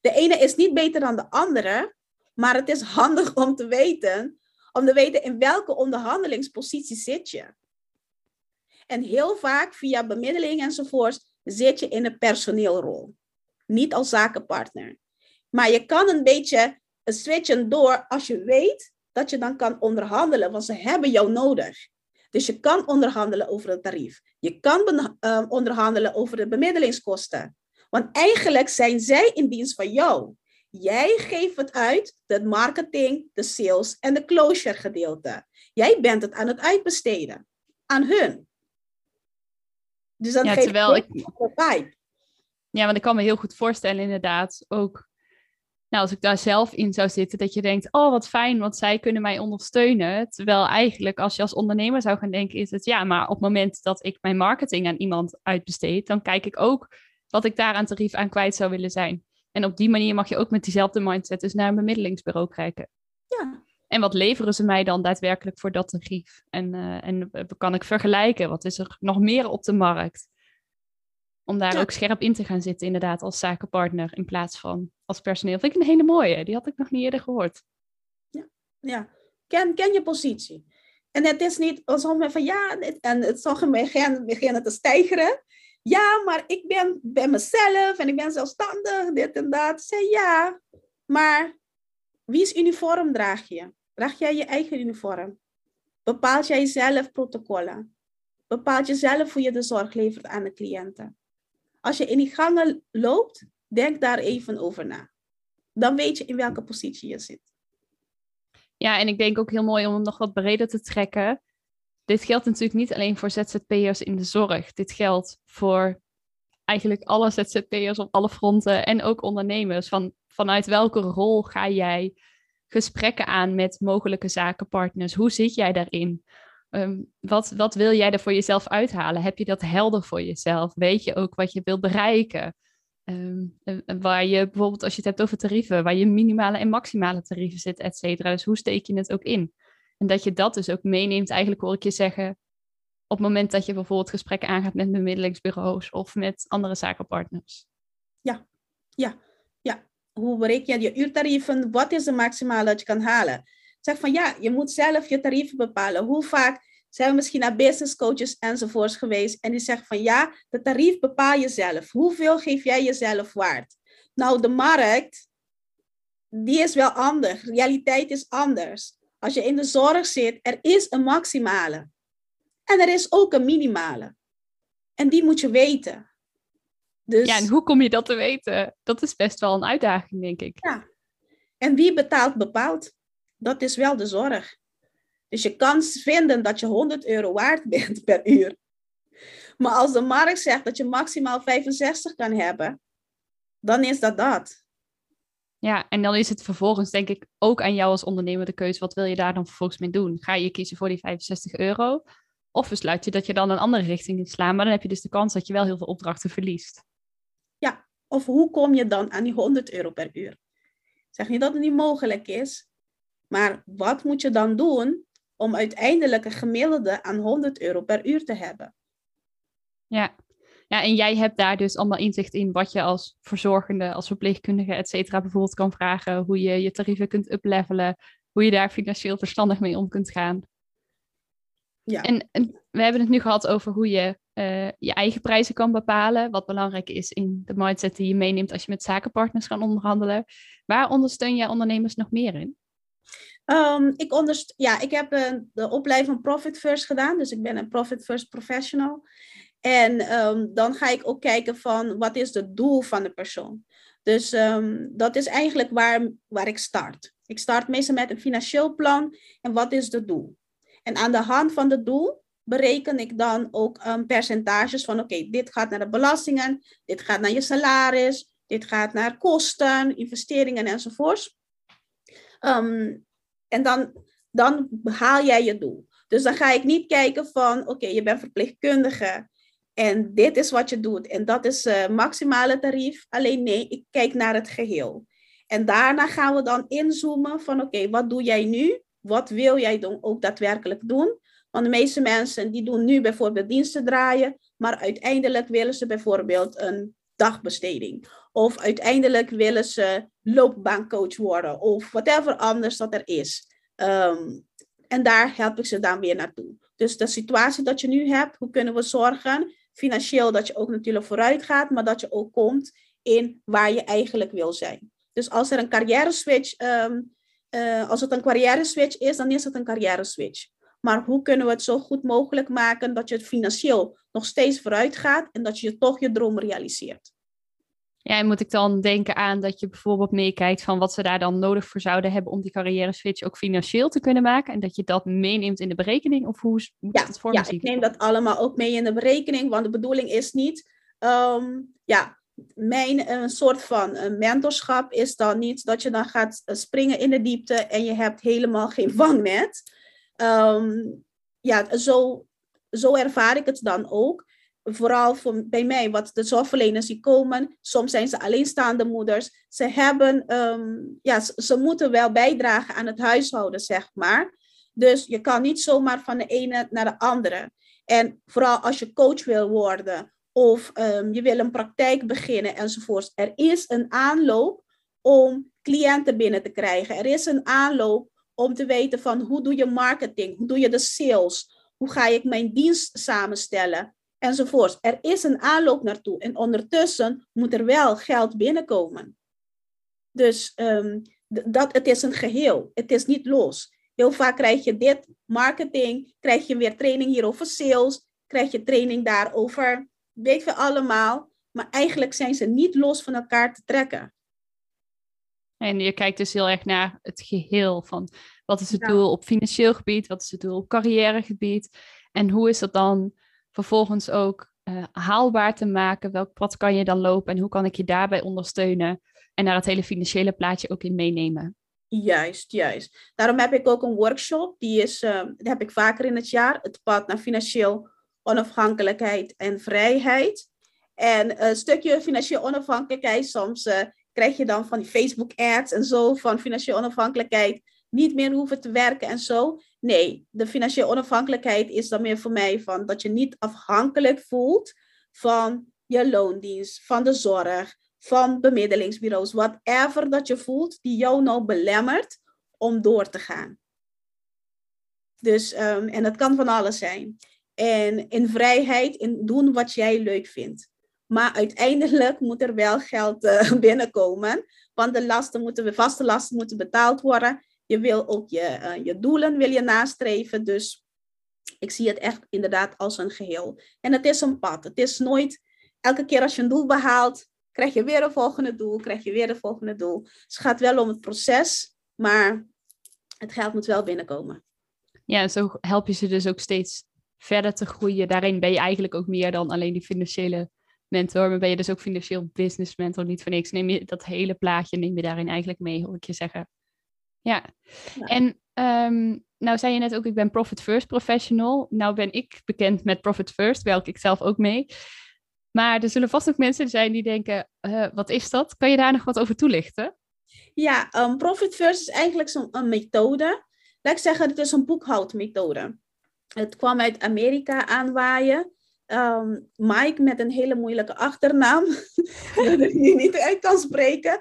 De ene is niet beter dan de andere, maar het is handig om te weten, om te weten in welke onderhandelingspositie zit je. En heel vaak via bemiddeling enzovoorts zit je in een personeelrol. Niet als zakenpartner. Maar je kan een beetje switchen door als je weet dat je dan kan onderhandelen, want ze hebben jou nodig. Dus je kan onderhandelen over het tarief. Je kan uh, onderhandelen over de bemiddelingskosten. Want eigenlijk zijn zij in dienst van jou. Jij geeft het uit, de marketing, de sales en de closure gedeelte. Jij bent het aan het uitbesteden aan hun. Dus dan ja, terwijl ik... Ja, want ik kan me heel goed voorstellen inderdaad ook... Nou, als ik daar zelf in zou zitten, dat je denkt, oh wat fijn, want zij kunnen mij ondersteunen. Terwijl eigenlijk, als je als ondernemer zou gaan denken, is het ja, maar op het moment dat ik mijn marketing aan iemand uitbesteed, dan kijk ik ook wat ik daar aan tarief aan kwijt zou willen zijn. En op die manier mag je ook met diezelfde mindset dus naar een bemiddelingsbureau kijken. Ja, en wat leveren ze mij dan daadwerkelijk voor dat tarief? En, uh, en kan ik vergelijken? Wat is er nog meer op de markt? Om daar ook scherp in te gaan zitten, inderdaad, als zakenpartner in plaats van als personeel. Vind ik een hele mooie. Die had ik nog niet eerder gehoord. Ja, ja. Ken, ken je positie. En het is niet alsof van ja, en het zal beginnen, beginnen te stijgeren. Ja, maar ik ben bij mezelf en ik ben zelfstandig, dit en dat. Zeg ja, maar Wie's uniform draag je? Draag jij je eigen uniform? Bepaalt jij zelf protocollen? Bepaalt je zelf hoe je de zorg levert aan de cliënten? Als je in die gangen loopt, denk daar even over na. Dan weet je in welke positie je zit. Ja, en ik denk ook heel mooi om nog wat breder te trekken. Dit geldt natuurlijk niet alleen voor ZZP'ers in de zorg. Dit geldt voor eigenlijk alle ZZP'ers op alle fronten en ook ondernemers. Van, vanuit welke rol ga jij gesprekken aan met mogelijke zakenpartners? Hoe zit jij daarin? Ehm, wat, wat wil jij er voor jezelf uithalen? Heb je dat helder voor jezelf? Weet je ook wat je wilt bereiken? Ehm, waar je bijvoorbeeld, als je het hebt over tarieven, waar je minimale en maximale tarieven zit, et cetera. Dus hoe steek je het ook in? En dat je dat dus ook meeneemt, eigenlijk hoor ik je zeggen, op het moment dat je bijvoorbeeld gesprekken aangaat met bemiddelingsbureaus of met andere zakenpartners. Ja, ja, ja. Hoe bereken je je uurtarieven? Wat is de maximale dat je kan halen? Zeg van ja, je moet zelf je tarieven bepalen. Hoe vaak zijn we misschien naar business coaches enzovoorts geweest en die zeggen van ja, de tarief bepaal je zelf. Hoeveel geef jij jezelf waard? Nou, de markt, die is wel anders. Realiteit is anders. Als je in de zorg zit, er is een maximale. En er is ook een minimale. En die moet je weten. Dus, ja, en hoe kom je dat te weten? Dat is best wel een uitdaging, denk ik. Ja. En wie betaalt, bepaalt. Dat is wel de zorg. Dus je kan vinden dat je 100 euro waard bent per uur. Maar als de markt zegt dat je maximaal 65 kan hebben, dan is dat dat. Ja, en dan is het vervolgens denk ik ook aan jou als ondernemer de keuze. Wat wil je daar dan vervolgens mee doen? Ga je kiezen voor die 65 euro? Of besluit je dat je dan een andere richting in slaan? Maar dan heb je dus de kans dat je wel heel veel opdrachten verliest. Ja, of hoe kom je dan aan die 100 euro per uur? Ik zeg niet dat het niet mogelijk is. Maar wat moet je dan doen om uiteindelijk een gemiddelde aan 100 euro per uur te hebben? Ja, ja, en jij hebt daar dus allemaal inzicht in wat je als verzorgende, als verpleegkundige, et cetera, bijvoorbeeld kan vragen. Hoe je je tarieven kunt uplevelen. Hoe je daar financieel verstandig mee om kunt gaan. Ja. En, en we hebben het nu gehad over hoe je uh, je eigen prijzen kan bepalen. Wat belangrijk is in de mindset die je meeneemt als je met zakenpartners gaat onderhandelen. Waar ondersteun jij ondernemers nog meer in? Um, ik, onderst ja, ik heb uh, de opleiding van Profit First gedaan. Dus ik ben een Profit First professional. En um, dan ga ik ook kijken van wat is het doel van de persoon. Dus um, dat is eigenlijk waar, waar ik start. Ik start meestal met een financieel plan en wat is het doel. En aan de hand van het doel bereken ik dan ook um, percentages van oké, dit gaat naar de belastingen, dit gaat naar je salaris, dit gaat naar kosten, investeringen enzovoorts. En dan, dan behaal jij je doel. Dus dan ga ik niet kijken van oké, je bent verpleegkundige en dit is wat je doet en dat is uh, maximale tarief. Alleen nee, ik kijk naar het geheel. En daarna gaan we dan inzoomen van oké, wat doe jij nu? Wat wil jij dan ook daadwerkelijk doen? Want de meeste mensen die doen nu bijvoorbeeld diensten draaien, maar uiteindelijk willen ze bijvoorbeeld een dagbesteding. Of uiteindelijk willen ze loopbaancoach worden of whatever anders dat er is. Um, en daar help ik ze dan weer naartoe. Dus de situatie dat je nu hebt, hoe kunnen we zorgen financieel dat je ook natuurlijk vooruit gaat, maar dat je ook komt in waar je eigenlijk wil zijn. Dus als er een carrière switch, um, uh, als het een carrière switch is, dan is het een carrière switch. Maar hoe kunnen we het zo goed mogelijk maken dat je financieel nog steeds vooruit gaat en dat je toch je droom realiseert? Ja, en moet ik dan denken aan dat je bijvoorbeeld meekijkt van wat ze daar dan nodig voor zouden hebben om die carrière switch ook financieel te kunnen maken en dat je dat meeneemt in de berekening? Of hoe moet ja, het voor Ja, ik neem dat allemaal ook mee in de berekening, want de bedoeling is niet, um, ja, mijn een soort van een mentorschap is dan niet dat je dan gaat eh, springen in de diepte en je hebt helemaal geen vangnet. Um, ja, zo, zo ervaar ik het dan ook vooral voor, bij mij, wat de zorgverleners die komen, soms zijn ze alleenstaande moeders. Ze hebben, um, ja, ze, moeten wel bijdragen aan het huishouden, zeg maar. Dus je kan niet zomaar van de ene naar de andere. En vooral als je coach wil worden of um, je wil een praktijk beginnen enzovoort. Er is een aanloop om cliënten binnen te krijgen. Er is een aanloop om te weten van hoe doe je marketing, hoe doe je de sales, hoe ga ik mijn dienst samenstellen enzovoort. Er is een aanloop naartoe en ondertussen moet er wel geld binnenkomen. Dus um, dat, het is een geheel, het is niet los. Heel vaak krijg je dit, marketing, krijg je weer training hier over sales, krijg je training daarover, weet je allemaal. Maar eigenlijk zijn ze niet los van elkaar te trekken. En je kijkt dus heel erg naar het geheel van wat is het doel op financieel gebied, wat is het doel op carrièregebied en hoe is dat dan vervolgens ook eh, haalbaar te maken. Welk pad kan je dan lopen en hoe kan ik je daarbij ondersteunen? En daar het hele financiële plaatje ook in meenemen. Juist, juist. Daarom heb ik ook een workshop, die, is, uh, die heb ik vaker in het jaar. Het pad naar financieel onafhankelijkheid en vrijheid. En een stukje financieel onafhankelijkheid, soms krijg je dan van die Facebook ads en zo van financieel onafhankelijkheid. Niet meer hoeven te werken en zo. Nee, de financiële onafhankelijkheid is dan meer voor mij van dat je niet afhankelijk voelt van je loondienst, van de zorg, van bemiddelingsbureaus, whatever dat je voelt die jou nou belemmert om door te gaan. Dus, um, en dat kan van alles zijn. En in vrijheid, in doen wat jij leuk vindt. Maar uiteindelijk moet er wel geld uh, binnenkomen, want de lasten moeten, vaste lasten moeten betaald worden. Je wil ook je, uh, je doelen wil je nastreven, dus ik zie het echt inderdaad als een geheel. En het is een pad. Het is nooit, elke keer als je een doel behaalt, krijg je weer een volgende doel, krijg je weer een volgende doel. Dus het gaat wel om het proces, maar het geld moet wel binnenkomen. Ja, en zo help je ze dus ook steeds verder te groeien. Daarin ben je eigenlijk ook meer dan alleen die financiële mentor, maar ben je dus ook financieel business mentor. Niet voor niks. Neem je dat hele plaatje, neem je daarin eigenlijk mee, hoor ik je zeggen. Ja. ja. En um, nou zei je net ook, ik ben Profit First professional. Nou ben ik bekend met Profit First, werk ik zelf ook mee. Maar er zullen vast ook mensen zijn die denken, uh, wat is dat? Kan je daar nog wat over toelichten? Ja, um, Profit First is eigenlijk zo'n methode. Laat ik zeggen, het is een boekhoudmethode. Het kwam uit Amerika aanwaaien. Um, Mike met een hele moeilijke achternaam, die niet uit kan spreken,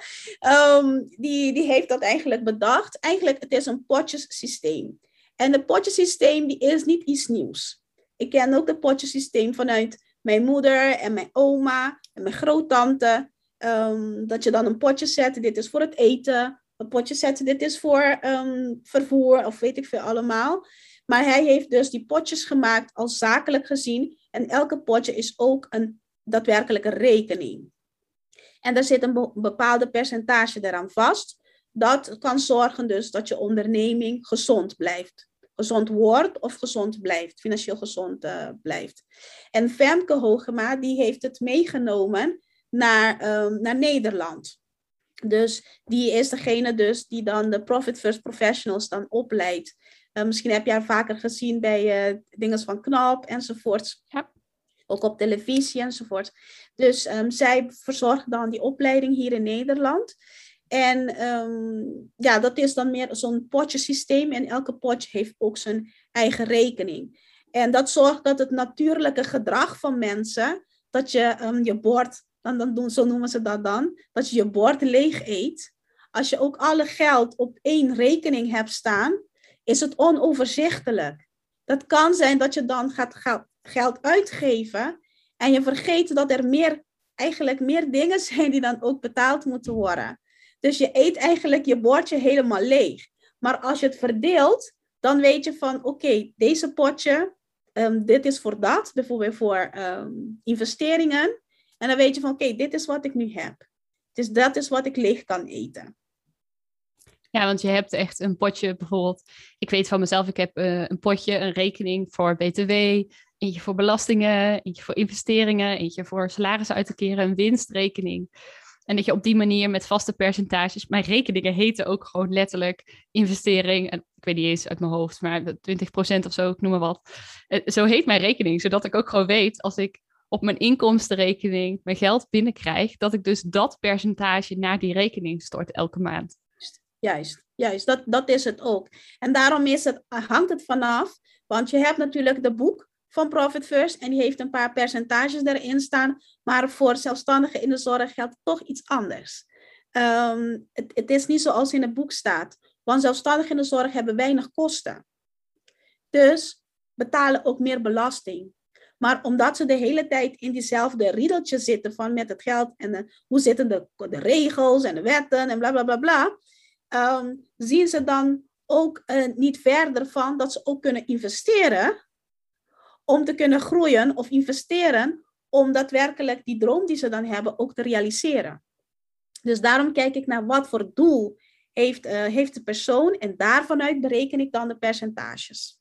um, die, die heeft dat eigenlijk bedacht. Eigenlijk, het is een potjesysteem. En het potjesysteem die is niet iets nieuws. Ik ken ook het potjesysteem vanuit mijn moeder en mijn oma en mijn groottante. Um, dat je dan een potje zet, dit is voor het eten. Een potje zetten, dit is voor um, vervoer of weet ik veel allemaal. Maar hij heeft dus die potjes gemaakt als zakelijk gezien. En elke potje is ook een daadwerkelijke rekening. En daar zit een bepaalde percentage eraan vast. Dat kan zorgen dus dat je onderneming gezond blijft gezond wordt of gezond blijft, financieel gezond uh, blijft. En Femke Hogema, die heeft het meegenomen naar, um, naar Nederland. Dus die is degene dus die dan de Profit First Professionals dan opleidt. Uh, misschien heb je haar vaker gezien bij uh, dingen van Knap enzovoort. Ja. Ook op televisie enzovoort. Dus um, zij verzorgt dan die opleiding hier in Nederland. En um, ja, dat is dan meer zo'n potjesysteem. En elke potje heeft ook zijn eigen rekening. En dat zorgt dat het natuurlijke gedrag van mensen, dat je um, je bord, dan, dan doen, zo noemen ze dat dan, dat je je bord leeg eet. Als je ook alle geld op één rekening hebt staan, is het onoverzichtelijk. Dat kan zijn dat je dan gaat geld uitgeven en je vergeet dat er meer, eigenlijk meer dingen zijn die dan ook betaald moeten worden. Dus je eet eigenlijk je bordje helemaal leeg. Maar als je het verdeelt, dan weet je van oké, deze potje, um, dit is voor dat, bijvoorbeeld voor um, investeringen. En dan weet je van oké, dit is wat ik nu heb. Dus dat is wat ik leeg kan eten. Ja, want je hebt echt een potje bijvoorbeeld. Ik weet van mezelf, ik heb uh, een potje, een rekening voor BTW, eentje voor belastingen, eentje voor investeringen, eentje voor salarissen uit te keren, een winstrekening. En dat je op die manier met vaste percentages, mijn rekeningen heten ook gewoon letterlijk investering. En ik weet niet eens uit mijn hoofd, maar 20% of zo, ik noem maar wat. Eh, zo heet mijn rekening, zodat ik ook gewoon weet als ik op mijn inkomstenrekening mijn geld binnenkrijg, dat ik dus dat percentage naar die rekening stort elke maand. Juist, juist, dat, dat is het ook. En daarom is het, hangt het vanaf, want je hebt natuurlijk de boek van Profit First en die heeft een paar percentages erin staan, maar voor zelfstandigen in de zorg geldt toch iets anders. Um, het, het, is niet zoals in het boek staat, want zelfstandigen in de zorg hebben weinig kosten. Dus betalen ook meer belasting. Maar omdat ze de hele tijd in diezelfde riedeltje zitten van met het geld en hoe zitten de, regels en de wetten en bla bla bla bla, um, zien ze dan ook uh, niet verder van dat ze ook kunnen investeren om te kunnen groeien of investeren om daadwerkelijk die droom die ze dan hebben ook te realiseren. Dus daarom kijk ik naar wat voor doel heeft, uh, heeft de persoon en daarvanuit bereken ik dan de percentages.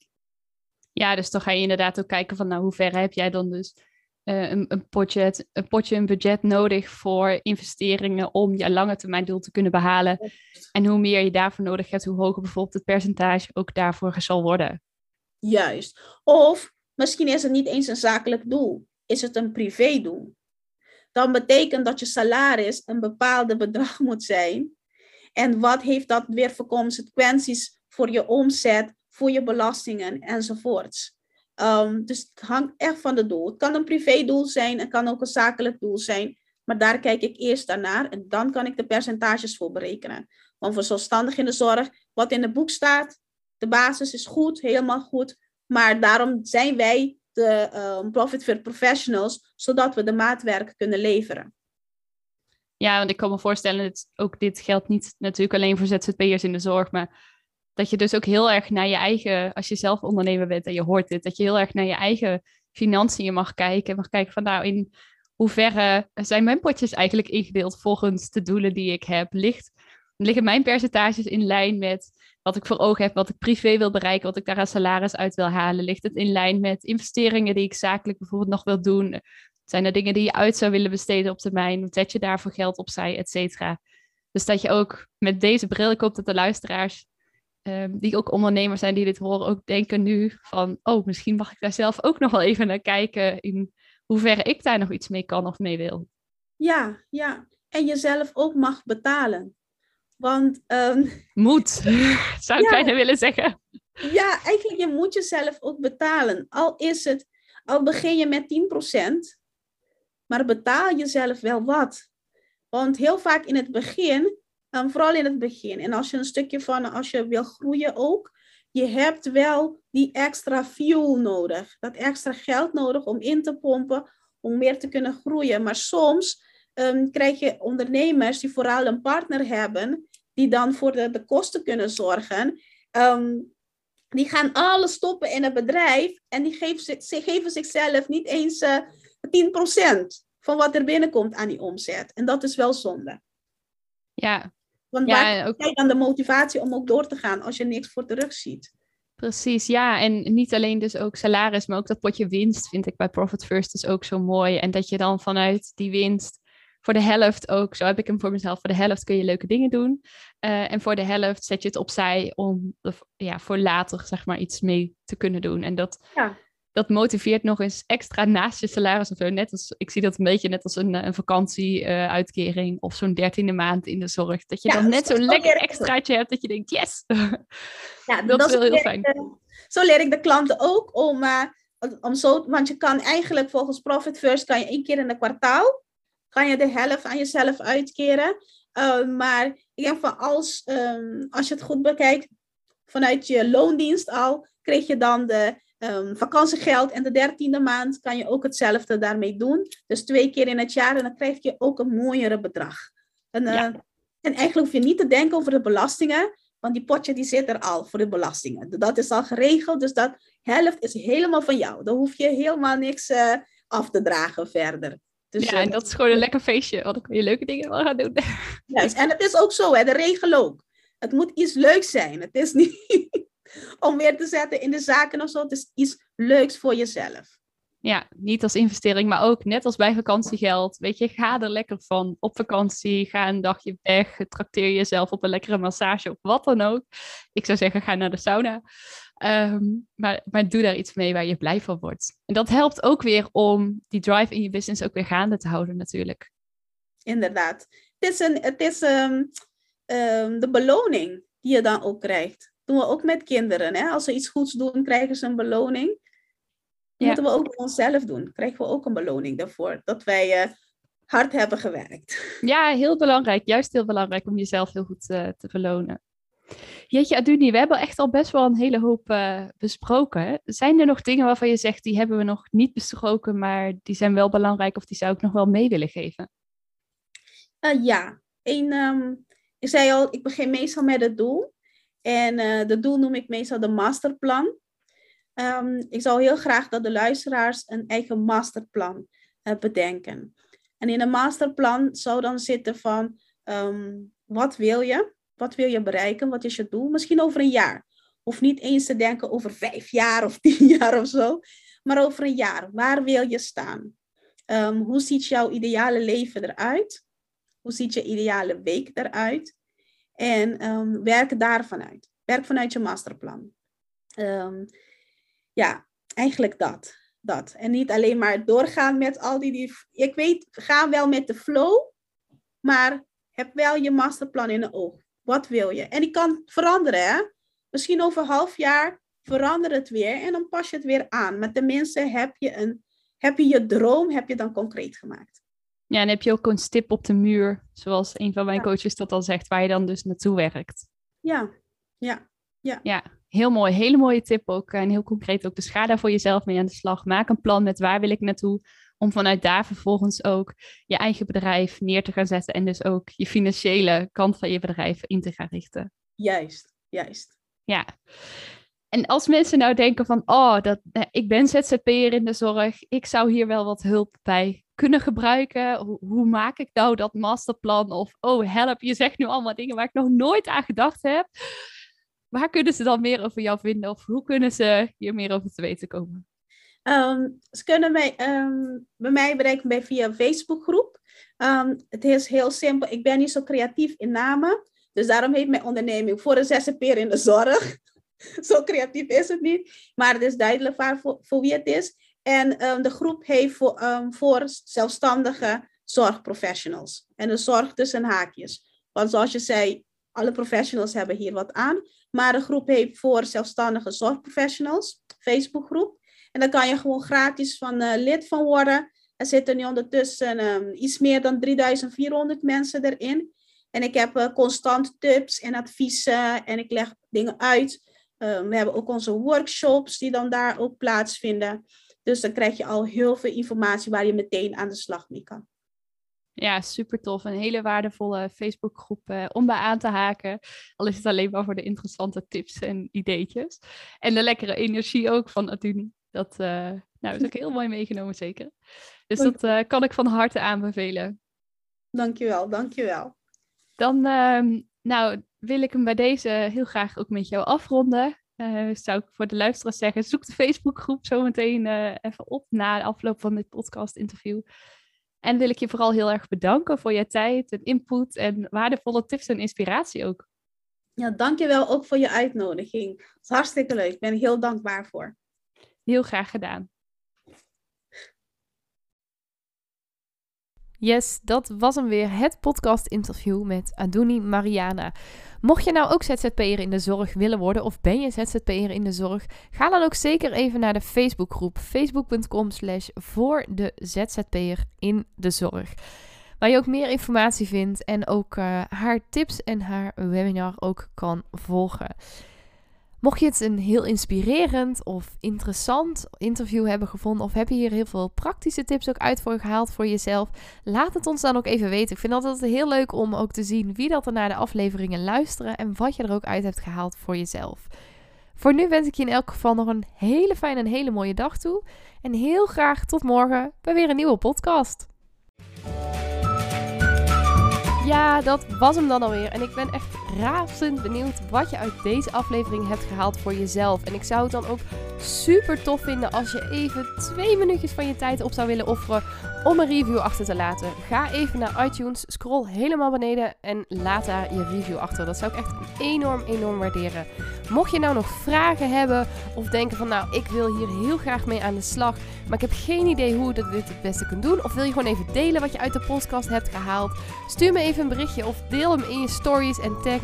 Ja, dus dan ga je inderdaad ook kijken van nou, hoe ver heb jij dan dus eh, een, een, potje, een potje, een budget nodig voor investeringen om je lange termijn doel te kunnen behalen. En hoe meer je daarvoor nodig hebt, hoe hoger bijvoorbeeld het percentage ook daarvoor zal worden. Juist. Of misschien is het niet eens een zakelijk doel, is het een privédoel. Dan betekent dat je salaris een bepaalde bedrag moet zijn. En wat heeft dat weer voor consequenties voor je omzet, voor je belastingen enzovoorts. Um, dus het hangt echt van het doel. Het kan een privédoel zijn, het kan ook een zakelijk doel zijn. Maar daar kijk ik eerst naar en dan kan ik de percentages voor berekenen. Want voor zelfstandig in de zorg, wat in het boek staat, de basis is goed, helemaal goed. Maar daarom zijn wij de um, Profit First Professionals, zodat we de maatwerk kunnen leveren. Ja, want ik kan me voorstellen, dat ook dit geldt niet natuurlijk alleen voor ZZP'ers in de zorg, maar dat je dus ook heel erg naar je eigen, als je zelf ondernemer bent en je hoort dit, dat je heel erg naar je eigen financiën mag kijken. En mag kijken van nou, in hoeverre zijn mijn potjes eigenlijk ingedeeld volgens de doelen die ik heb? Ligt, liggen mijn percentages in lijn met wat ik voor ogen heb, wat ik privé wil bereiken, wat ik daar aan salaris uit wil halen? Ligt het in lijn met investeringen die ik zakelijk bijvoorbeeld nog wil doen? Zijn er dingen die je uit zou willen besteden op termijn? Zet je daarvoor geld opzij, et cetera? Dus dat je ook met deze bril, hoop dat de luisteraars Ehm, die ook ondernemers zijn die dit horen, ook denken nu van, oh, misschien mag ik daar zelf ook nog wel even naar kijken in hoeverre ik daar nog iets mee kan of mee wil. Ja, ja. En jezelf ook mag betalen. Want... Um, moet, zou ik ja, bijna willen zeggen. Ja, eigenlijk je moet jezelf ook betalen. Al is het, al begin je met 10%, maar betaal jezelf wel wat. Want heel vaak in het begin Vooral in het begin. En als je een stukje van, als je wil groeien ook, je hebt wel die extra fuel nodig. Dat extra geld nodig om in te pompen, om meer te kunnen groeien. Maar soms um, krijg je ondernemers die vooral een partner hebben, die dan voor de, kosten kunnen zorgen. Um, die gaan alles stoppen in het bedrijf en die geven, ze, geven zichzelf niet eens uh, eh, 10% van wat er binnenkomt aan die omzet. En dat is wel zonde. Ja, want ja, waar ook... dan de motivatie om ook door te gaan als je niks voor terug ziet? Precies, ja. En niet alleen dus ook salaris, maar ook dat potje winst vind ik bij Profit First dus ook zo mooi. En dat je dan vanuit die winst voor de helft ook, zo heb ik hem voor mezelf, voor de helft kun je leuke dingen doen. Uh, en voor de helft zet je het opzij om ja, voor later zeg maar iets mee te kunnen doen. En dat, ja dat motiveert nog eens extra naast je salaris of zo. Net als, ik zie dat een beetje net als een, eh, een vakantieuitkering uh, of zo'n dertiende maand in de zorg. Dat je dan net zo'n lekker extraatje hebt dat je denkt, yes! Ja, dat, is wel heel fijn. zo leer ik de klanten ook om, uh, om zo, want je kan eigenlijk volgens Profit First, kan je één keer in een kwartaal, kan je de helft aan jezelf uitkeren. Uh, maar ik denk van als, um, als je het goed bekijkt, vanuit je loondienst al, kreeg je dan de um, vakantiegeld. En de dertiende maand kan je ook hetzelfde daarmee doen. Dus twee keer in het jaar en dan krijg je ook een mooiere bedrag. En, uh, en eigenlijk hoef je niet te denken over de belastingen, want die potje die zit er al voor de belastingen. Dat is al geregeld, dus dat helft is helemaal van jou. Dan hoef je helemaal niks uh, af te dragen verder. Dus, ja, en dat is gewoon een lekker feestje, want dan kun je leuke dingen wel gaan doen. Juist, en het is ook zo, hè, de regel ook. Het moet iets leuks zijn. Het is niet om weer te zetten in de zaken of zo. Het is iets leuks voor jezelf. Ja, niet als investering, maar ook net als bij vakantiegeld. Weet je, ga er lekker van op vakantie. Ga een dagje weg. Trakteer jezelf op een lekkere massage of wat dan ook. Ik zou zeggen, ga naar de sauna. Ehm, maar, maar doe daar iets mee waar je blij van wordt. En dat helpt ook weer om die drive in je business ook weer gaande te houden, natuurlijk. Inderdaad. Het is, een, het is um, um, de beloning die je dan ook krijgt doen we ook met kinderen. Hè? Als ze iets goeds doen, krijgen ze een beloning. Dat moeten we ook bij onszelf doen. Krijgen we ook een beloning daarvoor. Dat wij uh, hard hebben gewerkt. Ja, heel belangrijk. Juist heel belangrijk om jezelf heel goed uh, te belonen. Jeetje, Aduni, we hebben echt al best wel een hele hoop uh, besproken. Zijn er nog dingen waarvan je zegt, die hebben we nog niet besproken, maar die zijn wel belangrijk of die zou ik nog wel mee willen geven? ja, Eén, um, ik zei al, ik begin meestal met het doel. En uh, de doel noem ik meestal de masterplan. Um, ik zou heel graag dat de luisteraars een eigen masterplan uh, bedenken. En in een masterplan zou dan zitten van um, wat wil je? Wat wil je bereiken? Wat is je doel? Misschien over een jaar. Of niet eens te denken over vijf jaar of tien jaar of zo. Maar over een jaar. Waar wil je staan? Ehm, hoe ziet jouw ideale leven eruit? Hoe ziet je ideale week eruit? En um, werk daarvan uit. Werk vanuit je masterplan. Um, ja, eigenlijk dat. dat. En niet alleen maar doorgaan met al die, die... Ik weet, ga wel met de flow, maar heb wel je masterplan in de oog. Wat wil je? En die kan veranderen, hè? Misschien over een half jaar verander het weer en dan pas je het weer aan. Maar tenminste heb je, een, heb je je droom heb je dan concreet gemaakt. Ja, en heb je ook een stip op de muur, zoals een van mijn coaches dat al zegt, waar je dan dus naartoe werkt. Ja, ja, ja. Ja, heel mooi. Hele mooie tip ook. En heel concreet ook. Dus ga daar voor jezelf mee aan de slag. Maak een plan met waar wil ik naartoe. Om vanuit daar vervolgens ook je eigen bedrijf neer te gaan zetten. En dus ook je financiële kant van je bedrijf in te gaan richten. Juist, juist. Ja. En als mensen nou denken van, oh, dat, ik ben ZZP'er in de zorg, ik zou hier wel wat hulp bij kunnen gebruiken. Hoe, maak ik nou dat masterplan? Of, oh, help, je zegt nu allemaal dingen waar ik nog nooit aan gedacht heb. Waar kunnen ze dan meer over jou vinden? Of hoe kunnen ze hier meer over te weten komen? Um, ze kunnen mij, um, bij mij bereiken bij via Facebookgroep. Um, het is heel simpel. Ik ben niet zo creatief in namen. Dus daarom heet mijn onderneming voor een zzp'er in de zorg. zo creatief is het niet. Maar het is duidelijk waar voor wie het is. En de groep heeft voor, voor zelfstandige zorgprofessionals. En de zorg tussen haakjes. Want zoals je zei, alle professionals hebben hier wat aan. Maar de groep heeft voor zelfstandige zorgprofessionals, Facebookgroep. En daar kan je gewoon gratis van uh, lid van worden. Er zitten nu ondertussen um, iets meer dan 3400 mensen erin. En ik heb uh, constant tips en adviezen en ik leg dingen uit. We hebben ook onze workshops die dan daar ook plaatsvinden. Dus dan krijg je al heel veel informatie waar je meteen aan de slag mee kan. Ja, super tof. Een hele waardevolle Facebookgroep uh, om bij aan te haken. Al is het alleen maar voor de interessante tips en ideetjes. En de lekkere energie ook van Aduni. Dat uh, nou, is ook heel mooi meegenomen, zeker. Dus dat uh, kan ik van harte aanbevelen. Dankjewel, dankjewel. Dan uh, nou, wil ik hem bij deze heel graag ook met jou afronden. Zou ik voor de luisteraars zeggen, zoek de Facebookgroep zo meteen even op na de afloop van dit podcast-interview. En wil ik je vooral heel erg bedanken voor je tijd en input en waardevolle tips en inspiratie ook. Ja, dankjewel ook voor je uitnodiging. Het is hartstikke leuk. Ik ben heel dankbaar voor. Heel graag gedaan. Yes, dat was hem weer, het podcast-interview met Aduni Mariana. Mocht je nou ook ZZP'er in de zorg willen worden of ben je ZZP'er in de zorg, ga dan ook zeker even naar de Facebookgroep facebook.com slash voor de ZZP'er in de zorg. Waar je ook meer informatie vindt en ook uh, haar tips en haar webinar ook kan volgen. Mocht je het een heel inspirerend of interessant interview hebben gevonden, of heb je hier heel veel praktische tips ook uit voor gehaald voor jezelf, laat het ons dan ook even weten. Ik vind altijd heel leuk om ook te zien wie dat er naar de afleveringen luisteren en wat je er ook uit hebt gehaald voor jezelf. Voor nu wens ik je in elk geval nog een hele fijne en hele mooie dag toe. En heel graag tot morgen bij weer een nieuwe podcast. Ja, dat was hem dan alweer. En ik ben echt razend benieuwd wat je uit deze aflevering hebt gehaald voor jezelf. En ik zou het dan ook super tof vinden als je even twee minuutjes van je tijd op zou willen offeren om een review achter te laten. Ga even naar iTunes, scroll helemaal beneden en laat daar je review achter. Dat zou ik echt enorm, enorm waarderen. Mocht je nou nog vragen hebben of denken van nou, ik wil hier heel graag mee aan de slag, maar ik heb geen idee hoe je dit het beste kunt doen. Of wil je gewoon even delen wat je uit de podcast hebt gehaald? Stuur me even een berichtje of deel hem in je stories en tag